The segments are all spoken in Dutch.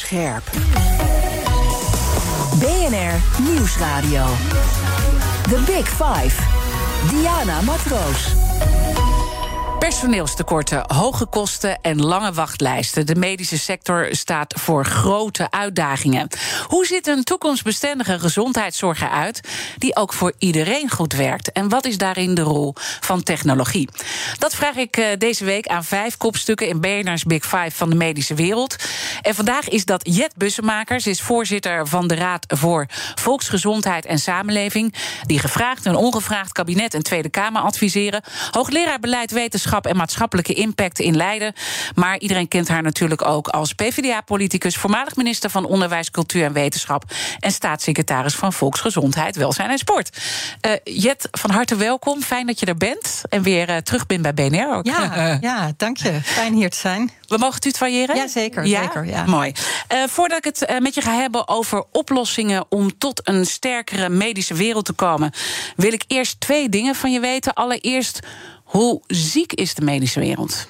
Scherp. BNR Nieuwsradio. The Big Five. Diana Matroos. Personeelstekorten, hoge kosten en lange wachtlijsten. De medische sector staat voor grote uitdagingen. Hoe ziet een toekomstbestendige gezondheidszorg eruit die ook voor iedereen goed werkt? En wat is daarin de rol van technologie? Dat vraag ik eh, deze week aan vijf kopstukken in BNR's Big Five van de medische wereld. En vandaag is dat Jet Bussemaker. Ze is voorzitter van de Raad voor Volksgezondheid en Samenleving. Die gevraagd en ongevraagd kabinet en Tweede Kamer adviseren. Hoogleraar beleid wetenschap en maatschappelijke impact in Leiden. Maar iedereen kent haar natuurlijk ook als PvdA-politicus, voormalig minister van Onderwijs, Cultuur en Wetenschap en staatssecretaris van Volksgezondheid, Welzijn en Sport. Uh, Jet, van harte welkom. Fijn dat je er bent en weer uh, terug bent bij BNR. Ook. Ja, ja, dank je. Fijn hier te zijn. We mogen het tutoyeren? Ja, zeker. Ja? zeker ja. Mooi. Uh, voordat ik het met je ga hebben over oplossingen om tot een sterkere medische wereld te komen, wil ik eerst twee dingen van je weten. Allereerst, hoe ziek is de medische wereld?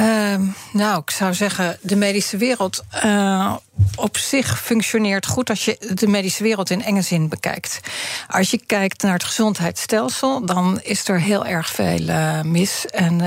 Uh, nou, ik zou zeggen, de medische wereld uh, op zich functioneert goed als je de medische wereld in enge zin bekijkt. Als je kijkt naar het gezondheidsstelsel, dan is er heel erg veel uh, mis en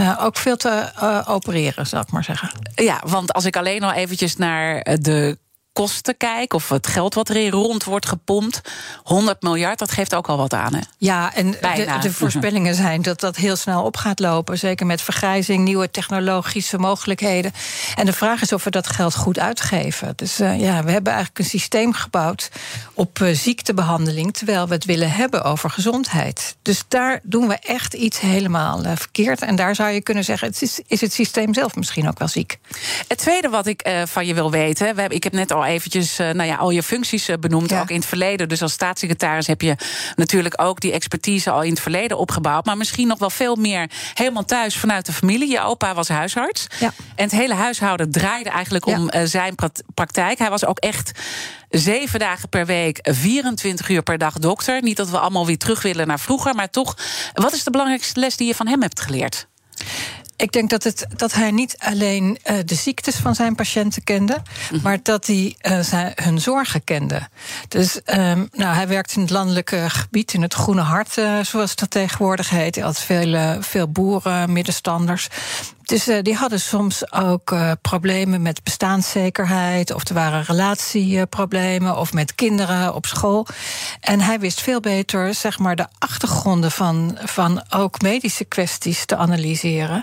uh, ook veel te opereren, zou ik maar zeggen. Ja, want als ik alleen al eventjes naar de kosten kijk, of het geld wat erin rond wordt gepompt, 100 miljard, dat geeft ook al wat aan. Hè? Ja, en de, de, voorspellingen zijn dat dat heel snel op gaat lopen. Zeker met vergrijzing, nieuwe technologische mogelijkheden. En de vraag is of we dat geld goed uitgeven. Dus uh, ja, we hebben eigenlijk een systeem gebouwd op uh, ziektebehandeling, terwijl we het willen hebben over gezondheid. Dus daar doen we echt iets helemaal uh, verkeerd. En daar zou je kunnen zeggen: het is, is het systeem zelf misschien ook wel ziek. Het tweede wat ik van je wil weten, we hebben, ik heb net al eventjes uh, nou ja, al je functies uh, benoemd, ook in het verleden. Dus als staatssecretaris heb je natuurlijk ook die expertise al in het verleden opgebouwd. Maar misschien nog wel veel meer helemaal thuis vanuit de familie. Je opa was huisarts. Ja. En het hele huishouden draaide eigenlijk om uh, zijn praktijk. Hij was ook echt zeven dagen per week, 24 uur per dag dokter. Niet dat we allemaal weer terug willen naar vroeger, maar toch. Wat is de belangrijkste les die je van hem hebt geleerd? Ik denk dat, het, dat hij niet alleen uh, de ziektes van zijn patiënten kende, mm-hmm. maar dat hij uh, zijn, hun zorgen kende. Dus um, nou, hij werkt in het landelijke gebied, in het Groene Hart, uh, zoals dat tegenwoordig heet. Hij had veel, veel boeren, middenstanders. Dus uh, die hadden soms ook uh, problemen met bestaanszekerheid, of er waren relatieproblemen, of met kinderen op school. En hij wist veel beter, zeg maar, de achtergronden van, van ook medische kwesties te analyseren.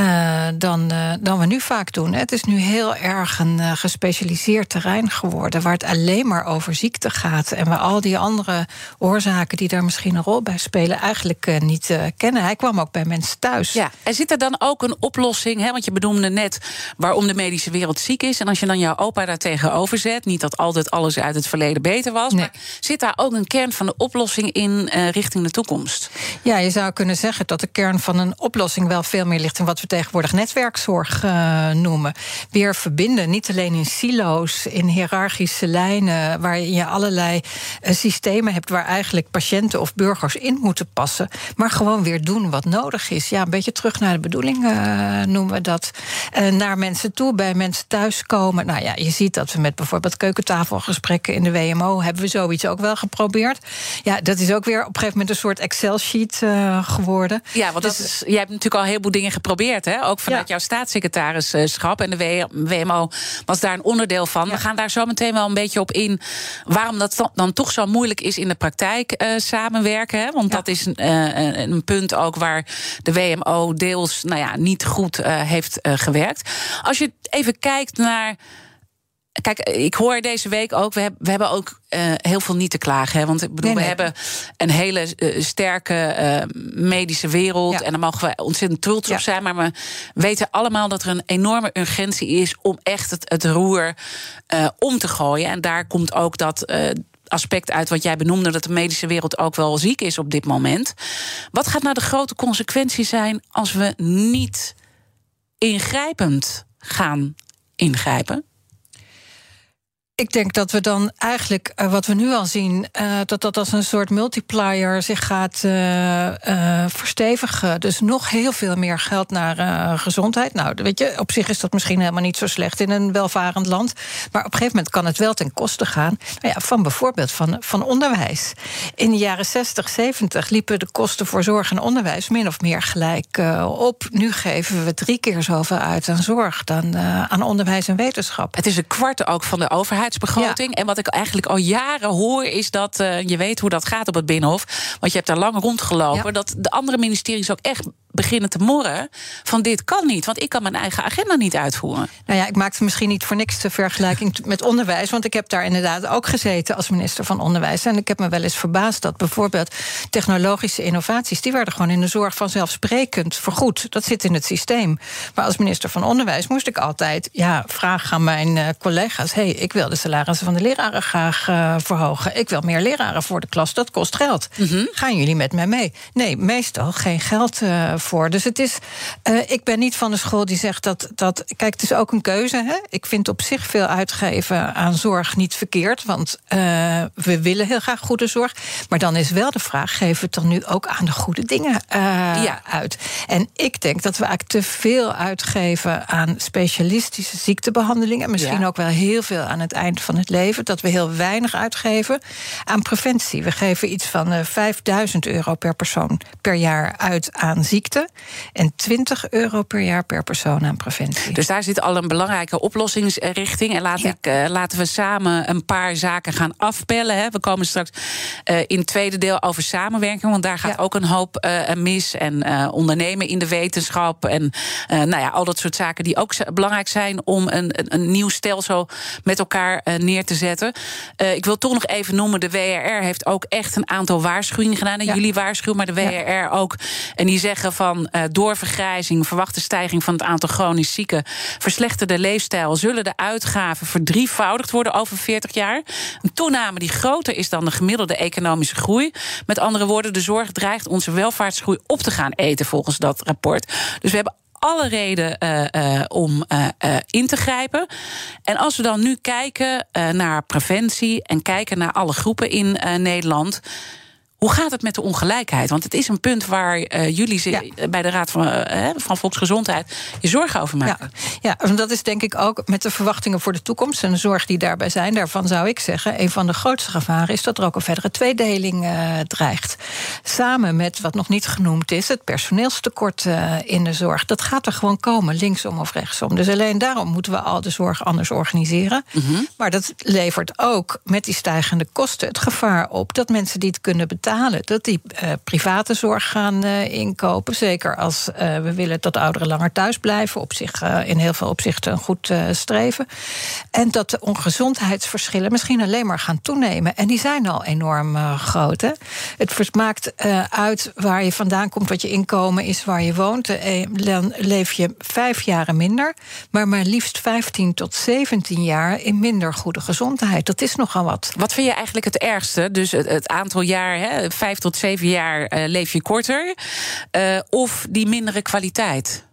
Uh, dan, dan we nu vaak doen. Het is nu heel erg een gespecialiseerd terrein geworden, waar het alleen maar over ziekte gaat. En waar al die andere oorzaken die daar misschien een rol bij spelen, eigenlijk niet kennen. Hij kwam ook bij mensen thuis. Ja, en zit er dan ook een oplossing? Hè? Want je bedoelde net waarom de medische wereld ziek is. En als je dan jouw opa daar tegenover zet, niet dat altijd alles uit het verleden beter was, nee. maar zit daar ook een kern van de oplossing in uh, richting de toekomst? Ja, je zou kunnen zeggen dat de kern van een oplossing wel veel meer ligt in wat we tegenwoordig netwerkzorg uh, noemen. Weer verbinden, niet alleen in silo's, in hiërarchische lijnen, waar je allerlei uh, systemen hebt waar eigenlijk patiënten of burgers in moeten passen, maar gewoon weer doen wat nodig is. Ja, een beetje terug naar de bedoeling uh, noemen we dat. Uh, naar mensen toe, bij mensen thuiskomen. Nou ja, je ziet dat we met bijvoorbeeld keukentafelgesprekken in de WMO hebben we zoiets ook wel geprobeerd. Ja, dat is ook weer op een gegeven moment een soort Excel-sheet uh, geworden. Ja, want dus, dat is, jij hebt natuurlijk al een heleboel dingen geprobeerd, hè? Ook vanuit ja. jouw staatssecretarisschap. En de WMO was daar een onderdeel van. Ja. We gaan daar zo meteen wel een beetje op in waarom dat dan toch zo moeilijk is in de praktijk samenwerken. Hè? Want ja. dat is een, een punt ook waar de WMO deels, nou ja, niet goed uh, heeft uh, gewerkt. Als je even kijkt naar Kijk, ik hoor deze week ook, we, hebben, we hebben ook uh, heel veel niet te klagen. Hè? Want ik bedoel, nee, nee. we hebben een hele uh, sterke uh, medische wereld. Ja. En daar mogen we ontzettend trots ja. op zijn. Maar we weten allemaal dat er een enorme urgentie is om echt het, het roer om te gooien. En daar komt ook dat aspect uit wat jij benoemde, dat de medische wereld ook wel ziek is op dit moment. Wat gaat nou de grote consequentie zijn als we niet ingrijpend gaan ingrijpen? Ik denk dat we dan eigenlijk, uh, wat we nu al zien, uh, dat dat als een soort multiplier zich gaat uh, verstevigen. Dus nog heel veel meer geld naar gezondheid. Nou, weet je, op zich is dat misschien helemaal niet zo slecht in een welvarend land. Maar op een gegeven moment kan het wel ten koste gaan nou ja, van bijvoorbeeld van, van onderwijs. In de jaren 60, 70 liepen de kosten voor zorg en onderwijs min of meer gelijk op. Nu geven we drie keer zoveel uit aan zorg dan aan onderwijs en wetenschap. Het is een kwart ook van de overheid begroting. Ja. En wat ik eigenlijk al jaren hoor, is dat uh, je weet hoe dat gaat op het Binnenhof. Want je hebt daar lang rondgelopen. Ja. Dat de andere ministeries ook echt beginnen te morren van dit kan niet, want ik kan mijn eigen agenda niet uitvoeren. Nou ja, ik maakte misschien niet voor niks de vergelijking met onderwijs, want ik heb daar inderdaad ook gezeten als minister van Onderwijs en ik heb me wel eens verbaasd dat bijvoorbeeld technologische innovaties, die werden gewoon in de zorg vanzelfsprekend vergoed. Dat zit in het systeem. Maar als minister van Onderwijs moest ik altijd ja, vragen aan mijn uh, collega's: hey, ik wil de salarissen van de leraren graag uh, verhogen. Ik wil meer leraren voor de klas, dat kost geld. Mm -hmm. Gaan jullie met mij mee? Nee, meestal geen geld uh, voor. Dus het is. Uh, ik ben niet van de school die zegt dat. dat kijk, het is ook een keuze. Hè? Ik vind op zich veel uitgeven aan zorg niet verkeerd. Want uh, we willen heel graag goede zorg. Maar dan is wel de vraag: geven we het dan nu ook aan de goede dingen uh, ja. uit? En ik denk dat we eigenlijk te veel uitgeven aan specialistische ziektebehandelingen. Misschien ja. ook wel heel veel aan het eind van het leven. Dat we heel weinig uitgeven aan preventie. We geven iets van 5000 euro per persoon per jaar uit aan ziekte en 20 euro per jaar per persoon aan preventie. Dus daar zit al een belangrijke oplossingsrichting. En laat ja. ik, uh, laten we samen een paar zaken gaan afpellen. Hè. We komen straks uh, in het tweede deel over samenwerking. Want daar gaat ja. ook een hoop uh, mis. En ondernemen in de wetenschap. En nou ja, al dat soort zaken die ook belangrijk zijn om een, een, een nieuw stelsel met elkaar neer te zetten. ik wil toch nog even noemen: de WRR heeft ook echt een aantal waarschuwingen gedaan. Ja. Jullie waarschuwen, maar de WRR ook. En die zeggen van uh, doorvergrijzing, verwachte stijging van het aantal chronisch zieken, verslechterde leefstijl, zullen de uitgaven verdrievoudigd worden over 40 jaar. Een toename die groter is dan de gemiddelde economische groei. Met andere woorden, de zorg dreigt onze welvaartsgroei op te gaan eten volgens dat rapport. Dus we hebben alle reden uh, uh, om in te grijpen. En als we dan nu kijken naar preventie en kijken naar alle groepen in Nederland. Hoe gaat het met de ongelijkheid? Want het is een punt waar uh, jullie ja. bij de Raad van, uh, van Volksgezondheid je zorgen over maken. Ja. ja, dat is denk ik ook met de verwachtingen voor de toekomst en de zorg die daarbij zijn. Daarvan zou ik zeggen, een van de grootste gevaren is dat er ook een verdere tweedeling uh, dreigt. Samen met wat nog niet genoemd is, het personeelstekort in de zorg. Dat gaat er gewoon komen, linksom of rechtsom. Dus alleen daarom moeten we al de zorg anders organiseren. Mm -hmm. Maar dat levert ook met die stijgende kosten het gevaar op dat mensen die het kunnen betalen dat die uh, private zorg gaan uh, inkopen. Zeker als uh, we willen dat ouderen langer thuis blijven. Op zich in heel veel opzichten een goed streven. En dat de ongezondheidsverschillen misschien alleen maar gaan toenemen. En die zijn al enorm groot. Het maakt uit waar je vandaan komt, wat je inkomen is, waar je woont. Dan leef je vijf jaren minder, maar maar liefst 15 tot 17 jaar in minder goede gezondheid. Dat is nogal wat. Wat vind je eigenlijk het ergste? Dus het, het aantal jaar, hè, vijf tot zeven jaar uh, leef je korter. Uh, of die mindere kwaliteit?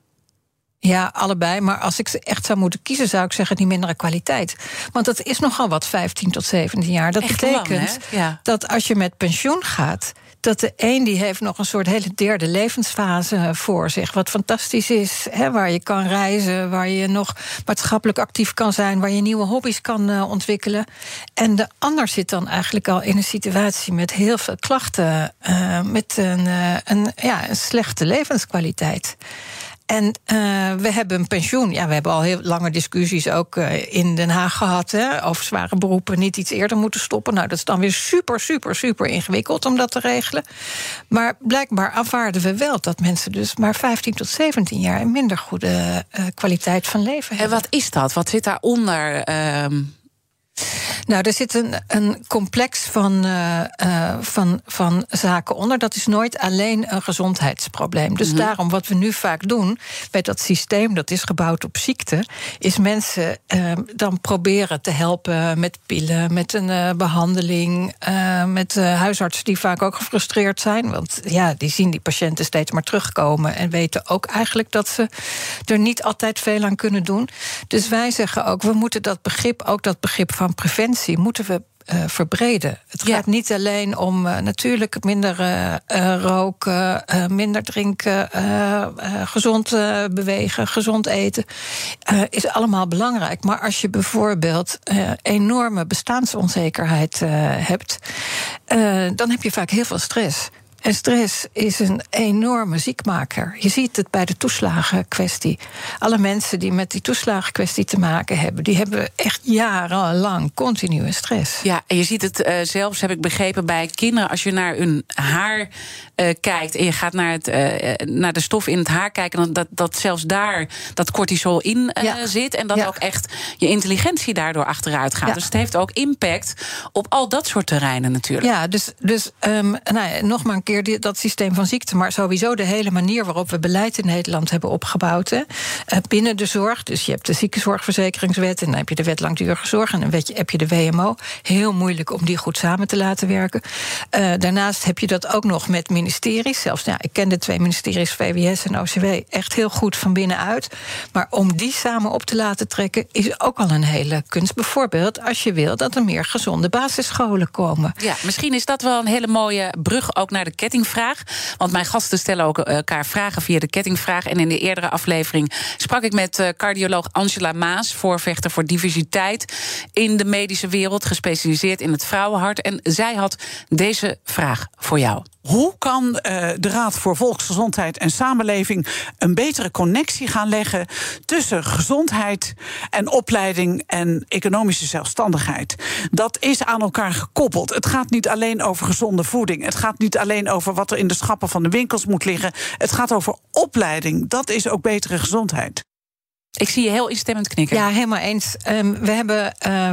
Ja, allebei. Maar als ik ze echt zou moeten kiezen, zou ik zeggen die mindere kwaliteit. Want dat is nogal wat 15 tot 17 jaar. Dat echt betekent lang, ja. dat als je met pensioen gaat dat de een die heeft nog een soort hele derde levensfase voor zich. Wat fantastisch is, hè, waar je kan reizen, waar je nog maatschappelijk actief kan zijn, waar je nieuwe hobby's kan uh, ontwikkelen. En de ander zit dan eigenlijk al in een situatie met heel veel klachten, uh, met een, een, ja, een slechte levenskwaliteit. En uh, we hebben een pensioen. Ja, we hebben al heel lange discussies ook uh, in Den Haag gehad. Hè, over zware beroepen niet iets eerder moeten stoppen. Nou, dat is dan weer super, super, super ingewikkeld om dat te regelen. Maar blijkbaar aanvaarden we wel dat mensen dus maar 15 tot 17 jaar een minder goede uh, kwaliteit van leven hebben. En wat is dat? Wat zit daaronder? Ehm, nou, er zit een, een complex van, uh, uh, van, van zaken onder. Dat is nooit alleen een gezondheidsprobleem. Dus mm -hmm. daarom wat we nu vaak doen met dat systeem, dat is gebouwd op ziekte, is mensen uh, dan proberen te helpen met pillen, met een uh, behandeling, met huisartsen die vaak ook gefrustreerd zijn. Want ja, die zien die patiënten steeds maar terugkomen en weten ook eigenlijk dat ze er niet altijd veel aan kunnen doen. Dus wij zeggen ook, we moeten dat begrip, ook dat begrip van preventie moeten we uh, verbreden. Het gaat ja. niet alleen om uh, natuurlijk minder uh, roken, minder drinken, gezond bewegen, gezond eten. is allemaal belangrijk. Maar als je bijvoorbeeld enorme bestaansonzekerheid hebt, dan heb je vaak heel veel stress. En stress is een enorme ziekmaker. Je ziet het bij de toeslagenkwestie. Alle mensen die met die toeslagenkwestie te maken hebben, die hebben echt jarenlang continue stress. Ja, en je ziet het uh, zelfs, heb ik begrepen, bij kinderen. Als je naar hun haar uh, kijkt en je gaat naar, het, uh, naar de stof in het haar kijken, dan dat, dat zelfs daar dat cortisol in ja. zit. En dat ja. ook echt je intelligentie daardoor achteruit gaat. Ja. Dus het heeft ook impact op al dat soort terreinen natuurlijk. Ja, dus, dus um, nou, nog maar een keer dat systeem van ziekte, maar sowieso de hele manier waarop we beleid in Nederland hebben opgebouwd. Hè. Uh, binnen de zorg, dus je hebt de ziekenzorgverzekeringswet en dan heb je de wet langdurige zorg en dan heb je de WMO. Heel moeilijk om die goed samen te laten werken. Uh, daarnaast heb je dat ook nog met ministeries. Zelfs, ja, ik ken de twee ministeries, VWS en OCW, echt heel goed van binnenuit. Maar om die samen op te laten trekken, is ook al een hele kunst. Bijvoorbeeld als je wil dat er meer gezonde basisscholen komen. Ja, misschien is dat wel een hele mooie brug ook naar de kettingvraag. Want mijn gasten stellen ook elkaar vragen via de kettingvraag. En in de eerdere aflevering sprak ik met cardioloog Angela Maas, voorvechter voor diversiteit in de medische wereld, gespecialiseerd in het vrouwenhart. En zij had deze vraag voor jou. Hoe kan uh, de Raad voor Volksgezondheid en Samenleving een betere connectie gaan leggen tussen gezondheid en opleiding en economische zelfstandigheid? Dat is aan elkaar gekoppeld. Het gaat niet alleen over gezonde voeding. Het gaat niet alleen over wat er in de schappen van de winkels moet liggen. Het gaat over opleiding. Dat is ook betere gezondheid. Ik zie je heel instemmend knikken. Ja, helemaal eens. Um, we hebben uh,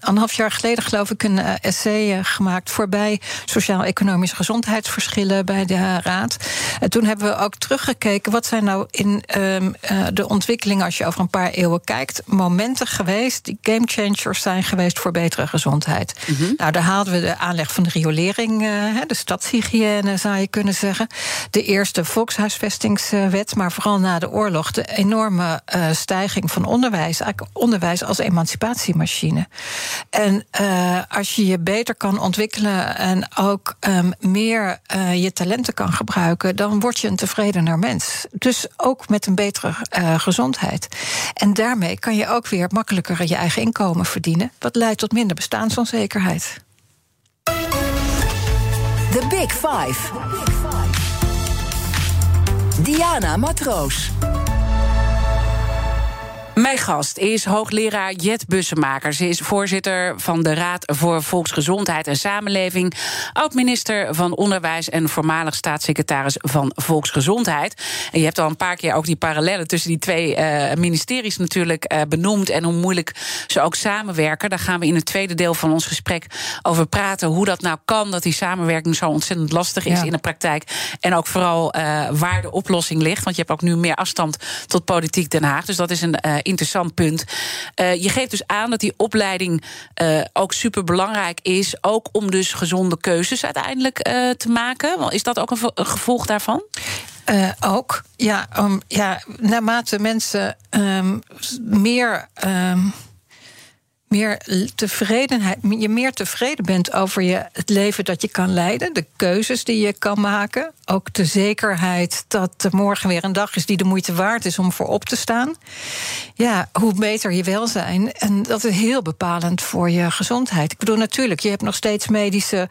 anderhalf jaar geleden, geloof ik, een uh, essay gemaakt voorbij sociaal-economische gezondheidsverschillen bij de Raad. En toen hebben we ook teruggekeken. Wat zijn nou in um, de ontwikkelingen, als je over een paar eeuwen kijkt, momenten geweest die game changers zijn geweest voor betere gezondheid? Mm -hmm. Nou, daar haalden we de aanleg van de riolering, de stadshygiëne zou je kunnen zeggen. De eerste volkshuisvestingswet, maar vooral na de oorlog de enorme stijging van onderwijs. Onderwijs als emancipatiemachine. En uh, als je je beter kan ontwikkelen en ook um, meer uh, je talenten kan gebruiken, dan word je een tevredener mens. Dus ook met een betere uh, gezondheid. En daarmee kan je ook weer makkelijker je eigen inkomen verdienen, wat leidt tot minder bestaansonzekerheid. The Big Five. Diana Matroos. Mijn gast is hoogleraar Jet Bussemaker. Ze is voorzitter van de Raad voor Volksgezondheid en Samenleving, oud-minister van Onderwijs en voormalig staatssecretaris van Volksgezondheid. En je hebt al een paar keer ook die parallellen tussen die twee uh, ministeries natuurlijk uh, benoemd en hoe moeilijk ze ook samenwerken. Daar gaan we in het tweede deel van ons gesprek over praten. Hoe dat nou kan, dat die samenwerking zo ontzettend lastig is ja. in de praktijk. En ook vooral uh, waar de oplossing ligt. Want je hebt ook nu meer afstand tot politiek Den Haag. Dus dat is een interessant punt. Uh, je geeft dus aan dat die opleiding uh, ook super belangrijk is. Ook om dus gezonde keuzes uiteindelijk uh, te maken. Is dat ook een, gevolg daarvan? Ook, ja, um, ja. Naarmate mensen um, meer. Um, meer tevredenheid, je meer tevreden bent over je, het leven dat je kan leiden, de keuzes die je kan maken. Ook de zekerheid dat er morgen weer een dag is die de moeite waard is om voor op te staan. Ja, hoe beter je welzijn. En dat is heel bepalend voor je gezondheid. Ik bedoel, natuurlijk, je hebt nog steeds medische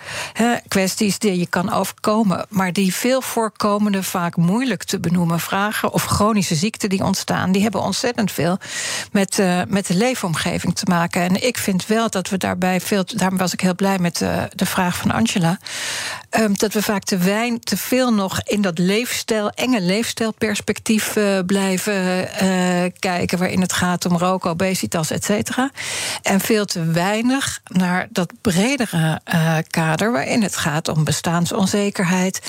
kwesties die je kan overkomen. Maar die veel voorkomende, vaak moeilijk te benoemen vragen. of chronische ziekten die ontstaan, die hebben ontzettend veel met, uh, met de leefomgeving te maken. En ik vind wel dat we daarbij veel. Daarom was ik heel blij met eh, de vraag van Angela. Um, dat we vaak te, wijn, te veel nog in dat leefstijl, enge leefstijlperspectief uh, blijven uh, kijken. Waarin het gaat om roken, obesitas, et cetera. En veel te weinig naar dat bredere uh, kader. Waarin het gaat om bestaansonzekerheid.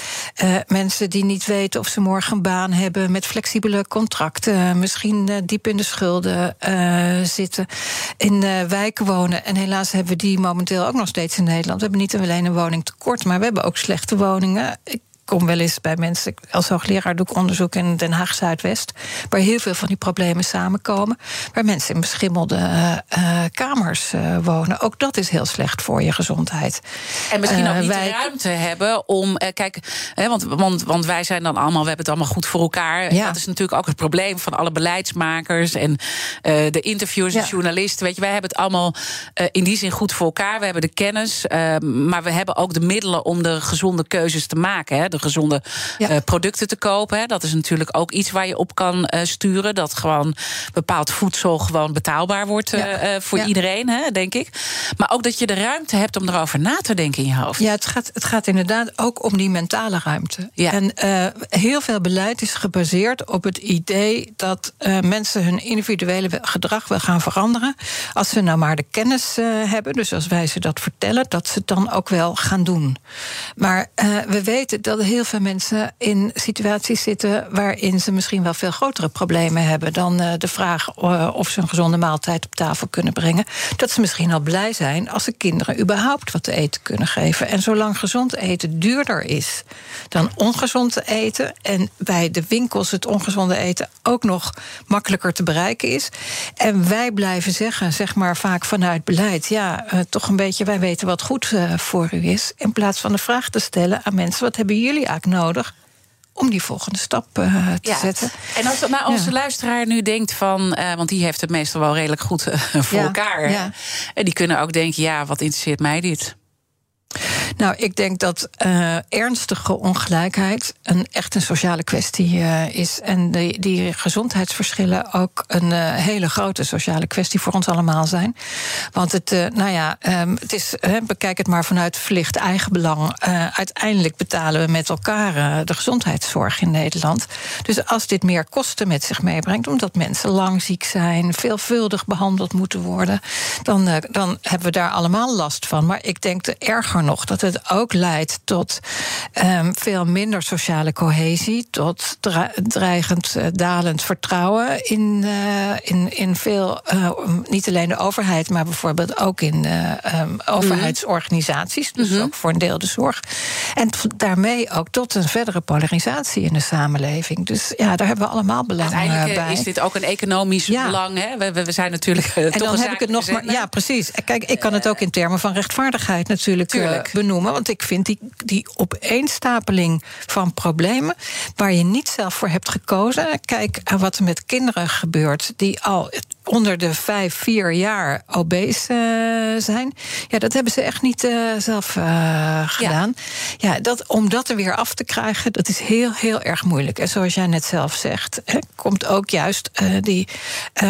mensen die niet weten of ze morgen een baan hebben met flexibele contracten. Misschien diep in de schulden zitten. In wijken wonen. En helaas hebben we die momenteel ook nog steeds in Nederland. We hebben niet alleen een woningtekort, maar we hebben ook slechte woningen. Ik kom wel eens bij mensen, als hoogleraar doe ik onderzoek in Den Haag Zuidwest, waar heel veel van die problemen samenkomen, waar mensen in beschimmelde uh, kamers uh, wonen. Ook dat is heel slecht voor je gezondheid. En misschien ook niet wij... de ruimte hebben om, kijk, hè, want, want, want wij zijn dan allemaal, we hebben het allemaal goed voor elkaar. Ja. Dat is natuurlijk ook het probleem van alle beleidsmakers en de interviewers en ja. journalisten. Weet je, wij hebben het allemaal in die zin goed voor elkaar. We hebben de kennis, maar we hebben ook de middelen om de gezonde keuzes te maken. Hè de gezonde ja. uh, producten te kopen. Hè. Dat is natuurlijk ook iets waar je op kan uh, sturen. Dat gewoon bepaald voedsel gewoon betaalbaar wordt ja. voor iedereen, hè, denk ik. Maar ook dat je de ruimte hebt om erover na te denken in je hoofd. Ja, het gaat, het gaat inderdaad ook om die mentale ruimte. En heel veel beleid is gebaseerd op het idee dat mensen hun individuele gedrag wil gaan veranderen. Als ze nou maar de kennis hebben, dus als wij ze dat vertellen, dat ze het dan ook wel gaan doen. Maar we weten dat heel veel mensen in situaties zitten waarin ze misschien wel veel grotere problemen hebben dan uh, de vraag uh, of ze een gezonde maaltijd op tafel kunnen brengen. Dat ze misschien al blij zijn als ze kinderen überhaupt wat te eten kunnen geven. En zolang gezond eten duurder is dan ongezond te eten en bij de winkels het ongezonde eten ook nog makkelijker te bereiken is. En wij blijven zeggen, zeg maar vaak vanuit beleid, ja, uh, toch een beetje, wij weten wat goed voor u is. In plaats van de vraag te stellen aan mensen: wat hebben jullie eigenlijk nodig om die volgende stap uh, te ja. zetten. En als nou, onze ja. luisteraar nu denkt van... Uh, want die heeft het meestal wel redelijk goed uh, voor Ja, elkaar. En die kunnen ook denken, ja, wat interesseert mij dit? Nou, ik denk dat uh, ernstige ongelijkheid een echt een sociale kwestie uh, is. En die, die gezondheidsverschillen ook een uh, hele grote sociale kwestie voor ons allemaal zijn. Want het, nou ja, um, het is, bekijk het maar vanuit verlicht eigenbelang. uiteindelijk betalen we met elkaar de gezondheidszorg in Nederland. Dus als dit meer kosten met zich meebrengt, omdat mensen lang ziek zijn, veelvuldig behandeld moeten worden, dan, dan hebben we daar allemaal last van. Maar ik denk de erger nog dat het ook leidt tot um, veel minder sociale cohesie, tot dreigend uh, dalend vertrouwen in, uh, in, in veel, uh, niet alleen de overheid, maar bijvoorbeeld ook in um, overheidsorganisaties, dus -hmm. ook voor een deel de zorg. En daarmee ook tot een verdere polarisatie in de samenleving. Dus ja, daar hebben we allemaal belang Uiteindelijk bij. is dit ook een economisch ja. belang. Hè? We, we, zijn natuurlijk. en dan heb ik het nog maar. Ja, precies. Kijk, ik kan het ook in termen van rechtvaardigheid natuurlijk Tuurlijk. benoemen. Want ik vind die, die opeenstapeling van problemen. waar je niet zelf voor hebt gekozen. Kijk aan wat er met kinderen gebeurt. die al onder de vijf, vier jaar obese uh, zijn. Ja, dat hebben ze echt niet zelf gedaan. Ja, ja dat, om dat er weer af te krijgen, dat is heel, heel erg moeilijk. En zoals jij net zelf zegt, hè, komt ook juist die.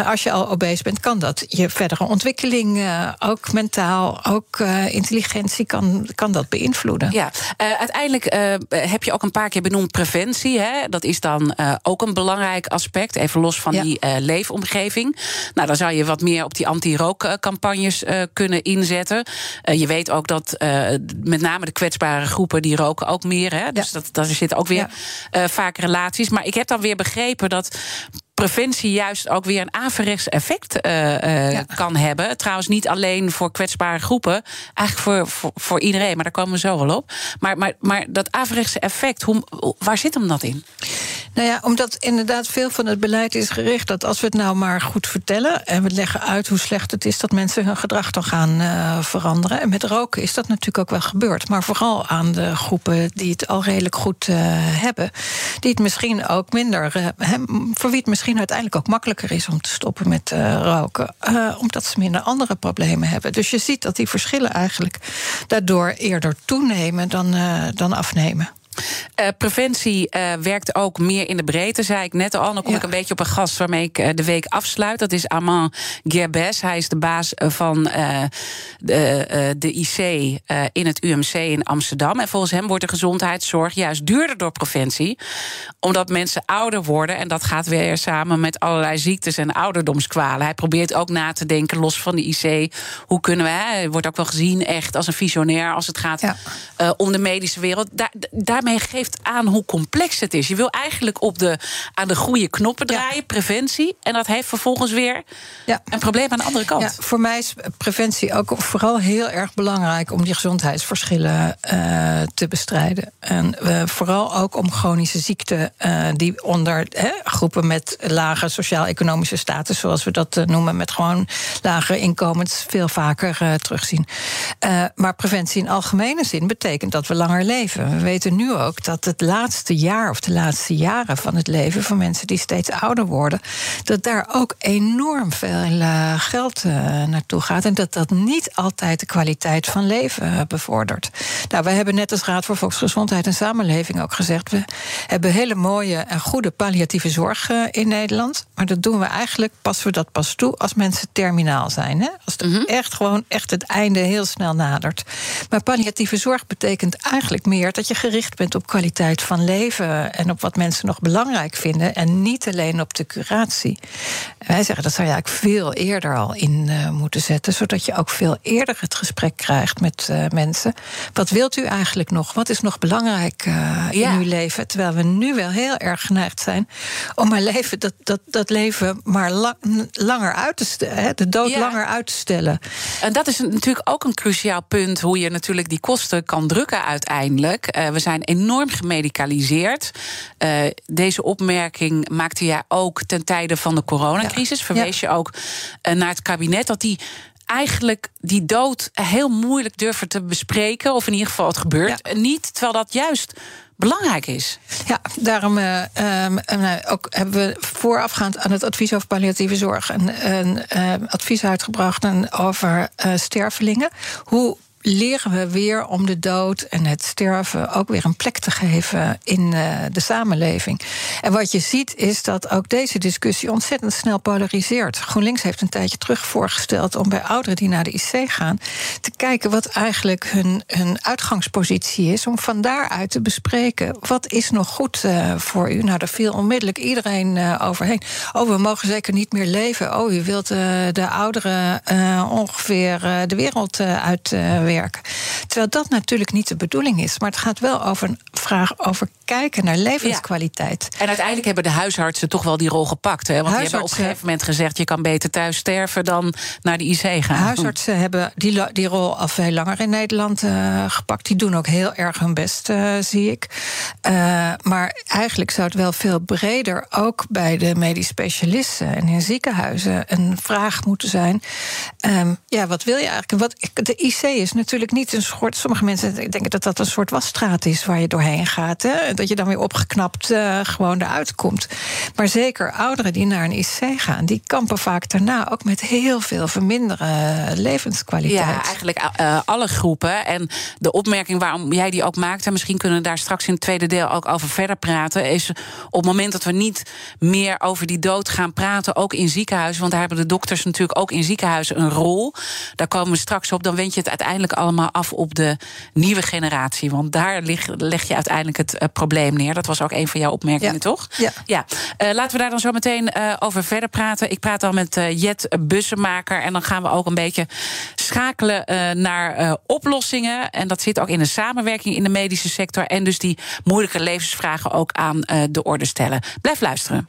als je al obese bent, kan dat je verdere ontwikkeling, ook mentaal, ook intelligentie, kan, kan dat beïnvloeden. Ja, uiteindelijk heb je ook een paar keer benoemd preventie. Hè? Dat is dan ook een belangrijk aspect, even los van ja. die leefomgeving. Nou, dan zou je wat meer op die anti-rookcampagnes kunnen inzetten. Je weet ook dat met name de kwetsbare groepen die roken ook meer. Hè? Dus ja. dat, daar zitten ook weer ja. vaak relaties. Maar ik heb dan weer begrepen dat preventie juist ook weer een averechts effect uh, uh, ja. kan hebben. Trouwens, niet alleen voor kwetsbare groepen, eigenlijk voor, voor, voor, iedereen, maar daar komen we zo wel op. Maar, maar, maar dat averechtse effect, hoe, waar zit hem dat in? Nou ja, omdat inderdaad veel van het beleid is gericht dat als we het nou maar goed vertellen en we leggen uit hoe slecht het is dat mensen hun gedrag dan gaan uh, veranderen. En met roken is dat natuurlijk ook wel gebeurd. Maar vooral aan de groepen die het al redelijk goed uh, hebben. Die het misschien ook minder. Uh, voor wie het misschien uiteindelijk ook makkelijker is om te stoppen met roken. omdat ze minder andere problemen hebben. Dus je ziet dat die verschillen eigenlijk daardoor eerder toenemen dan, dan afnemen. Uh, preventie uh, werkt ook meer in de breedte, zei ik net al. Dan kom ja. ik een beetje op een gast waarmee ik uh, de week afsluit. Dat is Armand Gerbes. Hij is de baas van de, de, IC in het UMC in Amsterdam. En volgens hem wordt de gezondheidszorg juist duurder door preventie. Omdat mensen ouder worden. En dat gaat weer samen met allerlei ziektes en ouderdomskwalen. Hij probeert ook na te denken, los van de IC. Hoe kunnen we, hij wordt ook wel gezien echt als een visionair als het gaat ja. om de medische wereld. Daar, daar daarmee geeft aan hoe complex het is. Je wil eigenlijk op de, aan de goede knoppen draaien, ja. preventie. En dat heeft vervolgens weer ja. een probleem aan de andere kant. Ja, voor mij is preventie ook vooral heel erg belangrijk om die gezondheidsverschillen uh, te bestrijden. En uh, vooral ook om chronische ziekten uh, die onder groepen met lage sociaal-economische status, zoals we dat noemen, met gewoon lagere inkomens, veel vaker terugzien. maar preventie in algemene zin betekent dat we langer leven. We weten nu ook dat het laatste jaar of de laatste jaren van het leven van mensen die steeds ouder worden, dat daar ook enorm veel uh, geld uh, naartoe gaat. En dat dat niet altijd de kwaliteit van leven uh, bevordert. Nou, wij hebben net als Raad voor Volksgezondheid en Samenleving ook gezegd: we hebben hele mooie en goede palliatieve zorg in Nederland. Maar dat doen we eigenlijk, passen we dat pas toe als mensen terminaal zijn. Hè? Als het mm -hmm. echt gewoon echt het einde heel snel nadert. Maar palliatieve zorg betekent eigenlijk meer dat je gericht bent op kwaliteit van leven en op wat mensen nog belangrijk vinden. En niet alleen op de curatie. Wij zeggen dat zou je eigenlijk veel eerder al in uh, moeten zetten. Zodat je ook veel eerder het gesprek krijgt met uh, mensen. Wat wilt u eigenlijk nog? Wat is nog belangrijk uh, in ja. uw leven? Terwijl we nu wel heel erg geneigd zijn om maar leven, dat, dat, dat leven maar lang, langer uit te stellen. De dood ja. langer uit te stellen. En dat is natuurlijk ook een cruciaal punt. Hoe je natuurlijk die kosten kan drukken uiteindelijk. we zijn enorm gemedicaliseerd. Uh, deze opmerking maakte jij ook ten tijde van de coronacrisis. Ja. Verwees ja. je ook uh, naar het kabinet dat die eigenlijk die dood heel moeilijk durven te bespreken. Of in ieder geval het gebeurt ja. niet. Terwijl dat juist belangrijk is. Ja, daarom uh, um, ook hebben we voorafgaand aan het advies over palliatieve zorg een, een uh, advies uitgebracht over stervelingen. Hoe leren we weer om de dood en het sterven ook weer een plek te geven in uh, de samenleving. En wat je ziet is dat ook deze discussie ontzettend snel polariseert. GroenLinks heeft een tijdje terug voorgesteld om bij ouderen die naar de IC gaan te kijken wat eigenlijk hun, uitgangspositie is, om van daaruit te bespreken wat is nog goed uh, voor u. Nou, daar viel onmiddellijk iedereen uh, overheen. Oh, we mogen zeker niet meer leven. Oh, u wilt de ouderen ongeveer de wereld uitwerken Terwijl dat natuurlijk niet de bedoeling is. Maar het gaat wel over een vraag over kijken naar levenskwaliteit. Ja. En uiteindelijk hebben de huisartsen toch wel die rol gepakt. Hè? Want die hebben op een gegeven moment gezegd... je kan beter thuis sterven dan naar de IC gaan. Huisartsen hebben die, die rol al veel langer in Nederland uh, gepakt. Die doen ook heel erg hun best, uh, zie ik. Uh, maar eigenlijk zou het wel veel breder... ook bij de medisch specialisten en in ziekenhuizen... een vraag moeten zijn. Um, ja, wat wil je eigenlijk? Wat, de IC is natuurlijk niet een soort... sommige mensen denken dat dat een soort wasstraat is... waar je doorheen gaat. Hè? Dat je dan weer opgeknapt uh, gewoon eruit komt. Maar zeker ouderen die naar een IC gaan, die kampen vaak daarna ook met heel veel verminderen levenskwaliteit. Ja, eigenlijk alle groepen. En de opmerking waarom jij die ook maakt, en misschien kunnen we daar straks in het tweede deel ook over verder praten, is op het moment dat we niet meer over die dood gaan praten, ook in ziekenhuizen, want daar hebben de dokters natuurlijk ook in ziekenhuizen een rol. Daar komen we straks op. Dan wend je het uiteindelijk allemaal af op de nieuwe generatie. Want daar leg, leg je uiteindelijk het uh, probleem neer. Dat was ook een van jouw opmerkingen, ja. toch? Ja. ja. Uh, laten we daar dan zo meteen uh, over verder praten. Ik praat dan met uh, Jet Bussenmaker. En dan gaan we ook een beetje schakelen naar oplossingen. En dat zit ook in de samenwerking in de medische sector. En dus die moeilijke levensvragen ook aan de orde stellen. Blijf luisteren.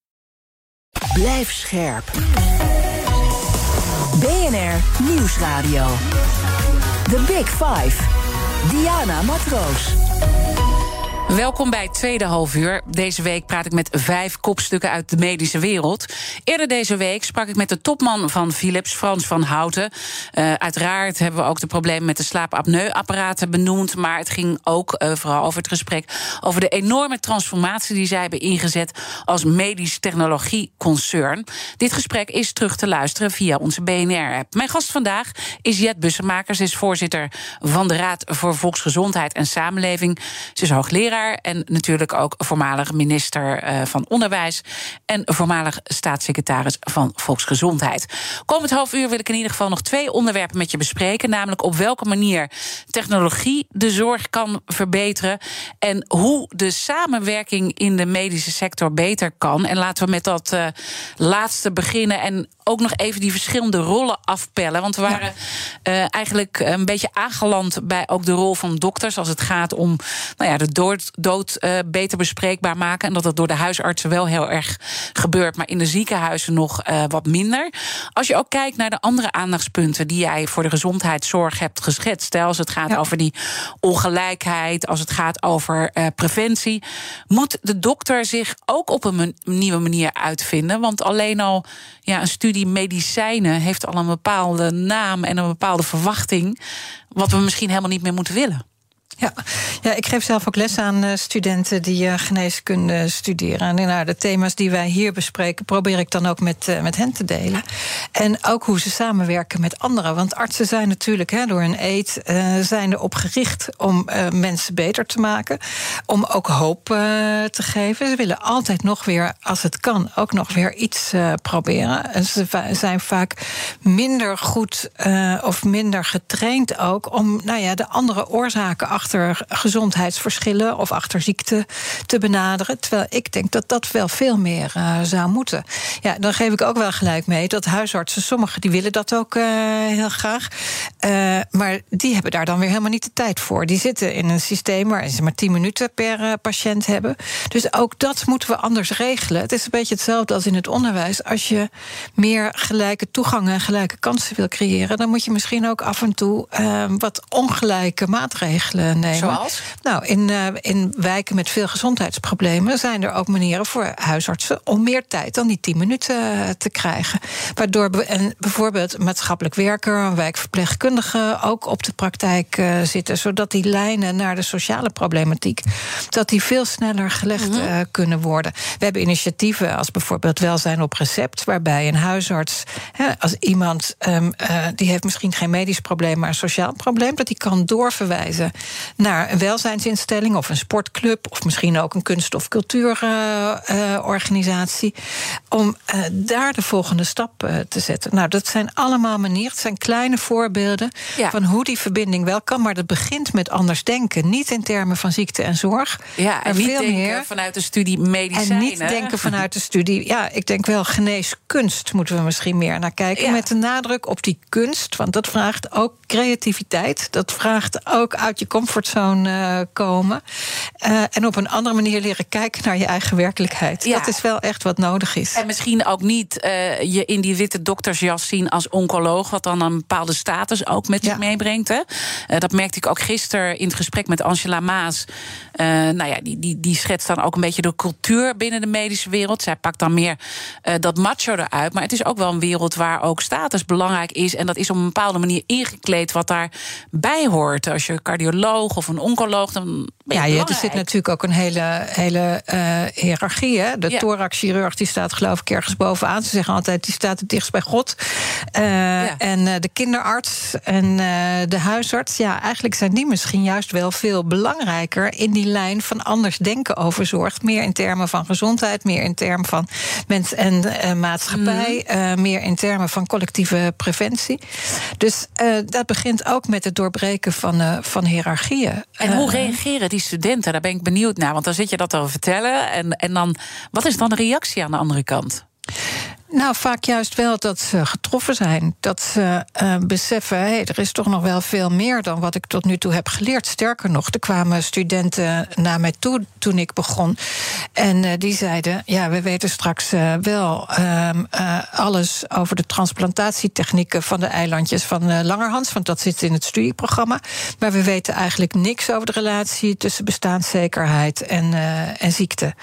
Blijf scherp. BNR Nieuwsradio. The Big Five. Diana Matroos. Welkom bij het tweede halfuur. Deze week praat ik met vijf kopstukken uit de medische wereld. Eerder deze week sprak ik met de topman van Philips, Frans van Houten. Uh, uiteraard hebben we ook de problemen met de slaapapneuapparaten benoemd. Maar het ging ook uh, vooral over het gesprek over de enorme transformatie die zij hebben ingezet als medisch technologieconcern. Dit gesprek is terug te luisteren via onze BNR-app. Mijn gast vandaag is Jet Bussemakers, is voorzitter van de Raad voor Volksgezondheid en Samenleving. Ze is hoogleraar en natuurlijk ook voormalig minister uh, van Onderwijs en voormalig staatssecretaris van Volksgezondheid. Komend half uur wil ik in ieder geval nog twee onderwerpen met je bespreken, namelijk op welke manier technologie de zorg kan verbeteren en hoe de samenwerking in de medische sector beter kan. En laten we met dat uh, laatste beginnen en ook nog even die verschillende rollen afpellen. Want we waren ja. uh, eigenlijk een beetje aangeland bij ook de rol van dokters als het gaat om nou ja, de dood, dood uh, beter bespreekbaar maken. En dat dat door de huisartsen wel heel erg gebeurt, maar in de ziekenhuizen nog uh, wat minder. Als je ook kijkt naar de andere aandachtspunten die jij voor de gezondheidszorg hebt geschetst, als het gaat ja. over die ongelijkheid, als het gaat over uh, preventie, moet de dokter zich ook op een nieuwe manier uitvinden. Want alleen al ja, een studie medicijnen heeft al een bepaalde naam en een bepaalde verwachting, wat we misschien helemaal niet meer moeten willen. Ja. ja, ik geef zelf ook les aan uh, studenten die uh, geneeskunde studeren. En nou, de thema's die wij hier bespreken, probeer ik dan ook met, uh, met hen te delen. En ook hoe ze samenwerken met anderen. Want artsen zijn natuurlijk hè, door een eet zijn erop gericht om mensen beter te maken. Om ook hoop te geven. Ze willen altijd nog weer, als het kan, ook nog weer iets proberen. En ze zijn vaak minder goed of minder getraind ook om nou ja, de andere oorzaken achter achter gezondheidsverschillen of achter ziekte te benaderen. Terwijl ik denk dat dat wel veel meer uh, zou moeten. Ja, dan geef ik ook wel gelijk mee dat huisartsen, sommigen die willen dat ook uh, heel graag. Uh, maar die hebben daar dan weer helemaal niet de tijd voor. Die zitten in een systeem waar ze maar 10 minuten per patiënt hebben. Dus ook dat moeten we anders regelen. Het is een beetje hetzelfde als in het onderwijs. Als je meer gelijke toegang en gelijke kansen wil creëren, dan moet je misschien ook af en toe wat ongelijke maatregelen nemen. Zoals? Nou, in, uh, in wijken met veel gezondheidsproblemen zijn er ook manieren voor huisartsen om meer tijd dan die 10 minuten te krijgen. Waardoor en bijvoorbeeld maatschappelijk werker, een wijkverpleegkundige ook op de praktijk uh, zitten, zodat die lijnen naar de sociale problematiek dat die veel sneller gelegd mm -hmm. uh, kunnen worden. We hebben initiatieven als bijvoorbeeld welzijn op recept, waarbij een huisarts, hè, als iemand um, die heeft misschien geen medisch probleem, maar een sociaal probleem, dat die kan doorverwijzen naar een welzijnsinstelling of een sportclub, of misschien ook een kunst- of cultuurorganisatie, om uh, daar de volgende stap te zetten. Nou, dat zijn allemaal manieren, het zijn kleine voorbeelden ja. van hoe die verbinding wel kan, maar dat begint met anders denken. Niet in termen van ziekte en zorg. Ja, en niet veel denken meer. vanuit de studie medicijnen. En niet denken vanuit de studie. Ja, ik denk wel geneeskunst moeten we misschien meer naar kijken. Ja. Met de nadruk op die kunst, want dat vraagt ook creativiteit. Dat vraagt ook uit je comfortzone uh, komen. Uh, en op een andere manier leren kijken naar je eigen werkelijkheid. Ja. Dat is wel echt wat nodig is. En misschien ook niet uh, je in die witte doktersjas zien als oncoloog, wat dan een bepaalde status ook met zich ja. meebrengt. Hè? dat merkte ik ook gisteren in het gesprek met Angela Maas. nou ja, die, die, die schetst dan ook een beetje de cultuur binnen de medische wereld. Zij pakt dan meer dat macho eruit. Maar het is ook wel een wereld waar ook status belangrijk is. En dat is op een bepaalde manier ingekleed wat daarbij hoort. Als je cardioloog of een oncoloog. Dan je ja, er zit natuurlijk ook een hele, hele eh, hiërarchie. Hè? De Ja. thoraxchirurg die staat geloof ik ergens bovenaan. Ze zeggen altijd, die staat het dichtst bij God. Eh, En eh, de kinderarts en de huisarts. Ja, eigenlijk zijn die misschien juist wel veel belangrijker... in die lijn van anders denken over zorg. Meer in termen van gezondheid, meer in termen van mens en maatschappij... Mhm. meer in termen van collectieve preventie. Dus dat begint ook met het doorbreken van, eh, van hiërarchieën. En hoe Eh, reageren die studenten? Daar ben ik benieuwd naar. Want dan zit je dat al vertellen. En, en dan, wat is dan de reactie aan de andere kant? Nou, vaak juist wel dat ze getroffen zijn. Dat ze eh, beseffen, hé, er is toch nog wel veel meer dan wat ik tot nu toe heb geleerd. Sterker nog, er kwamen studenten naar mij toe toen ik begon. En eh, die zeiden, ja, we weten straks eh, wel ehm, eh, alles over de transplantatietechnieken van de eilandjes van Langerhans. Want dat zit in het studieprogramma. Maar we weten eigenlijk niks over de relatie tussen bestaanszekerheid en, en ziekte.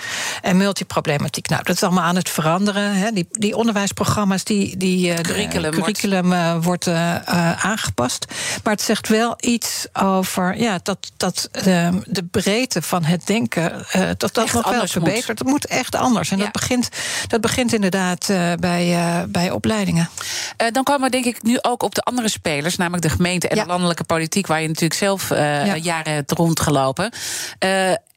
En multiproblematiek. Nou, dat is allemaal aan het veranderen. Hè. Die, die onderwijsprogramma's, die, die eh, Curriculum wordt- curriculum eh, wordt eh, aangepast. Maar het zegt wel iets over ja, dat, dat eh, de breedte van het denken. dat dat Echt nog wel moet. verbetert. Het moet echt anders. En Ja. dat, begint, dat begint inderdaad bij, bij opleidingen. Dan komen we denk ik nu ook op de andere spelers, namelijk de gemeente en Ja. de landelijke politiek, waar je natuurlijk zelf Ja. jaren hebt rondgelopen.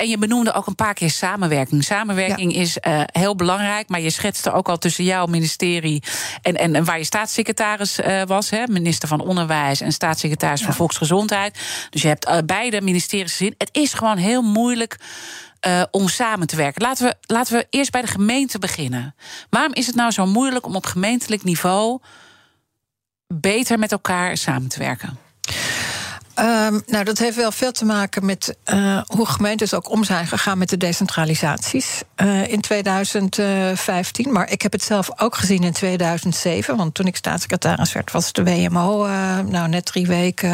En je benoemde ook een paar keer samenwerking. Samenwerking is eh, heel belangrijk, maar je schetste ook al tussen jouw ministerie en, en, en waar je staatssecretaris eh, was, hè, minister van Onderwijs en staatssecretaris van Volksgezondheid. Dus je hebt eh, beide ministeries gezien. Het is gewoon heel moeilijk. om samen te werken. Laten we, laten we eerst bij de gemeente beginnen. Waarom is het nou zo moeilijk om op gemeentelijk niveau beter met elkaar samen te werken? Ehm, nou, dat heeft wel veel te maken met eh, hoe gemeentes ook om zijn gegaan met de decentralisaties eh, in 2015. Maar ik heb het zelf ook gezien in 2007. Want toen ik staatssecretaris werd, was de WMO eh, nou, net drie weken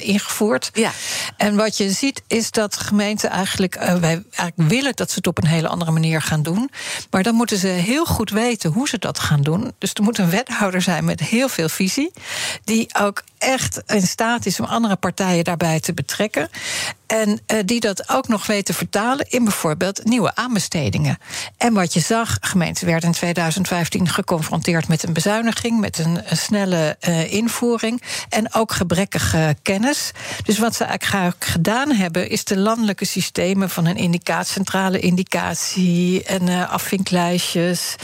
ingevoerd. Ja. En wat je ziet is dat gemeenten eigenlijk, wij eigenlijk willen dat ze het op een hele andere manier gaan doen. Maar dan moeten ze heel goed weten hoe ze dat gaan doen. Dus er moet een wethouder zijn met heel veel visie, die ook echt in staat is om andere partijen daarbij te betrekken. En eh, die dat ook nog weet te vertalen in bijvoorbeeld nieuwe aanbestedingen. En wat je zag, gemeenten werden in 2015 geconfronteerd met een bezuiniging, met een, snelle eh, invoering en ook gebrekkige kennis. Dus wat ze eigenlijk gedaan hebben, is de landelijke systemen van een indicatie, centrale indicatie en eh, afvinklijstjes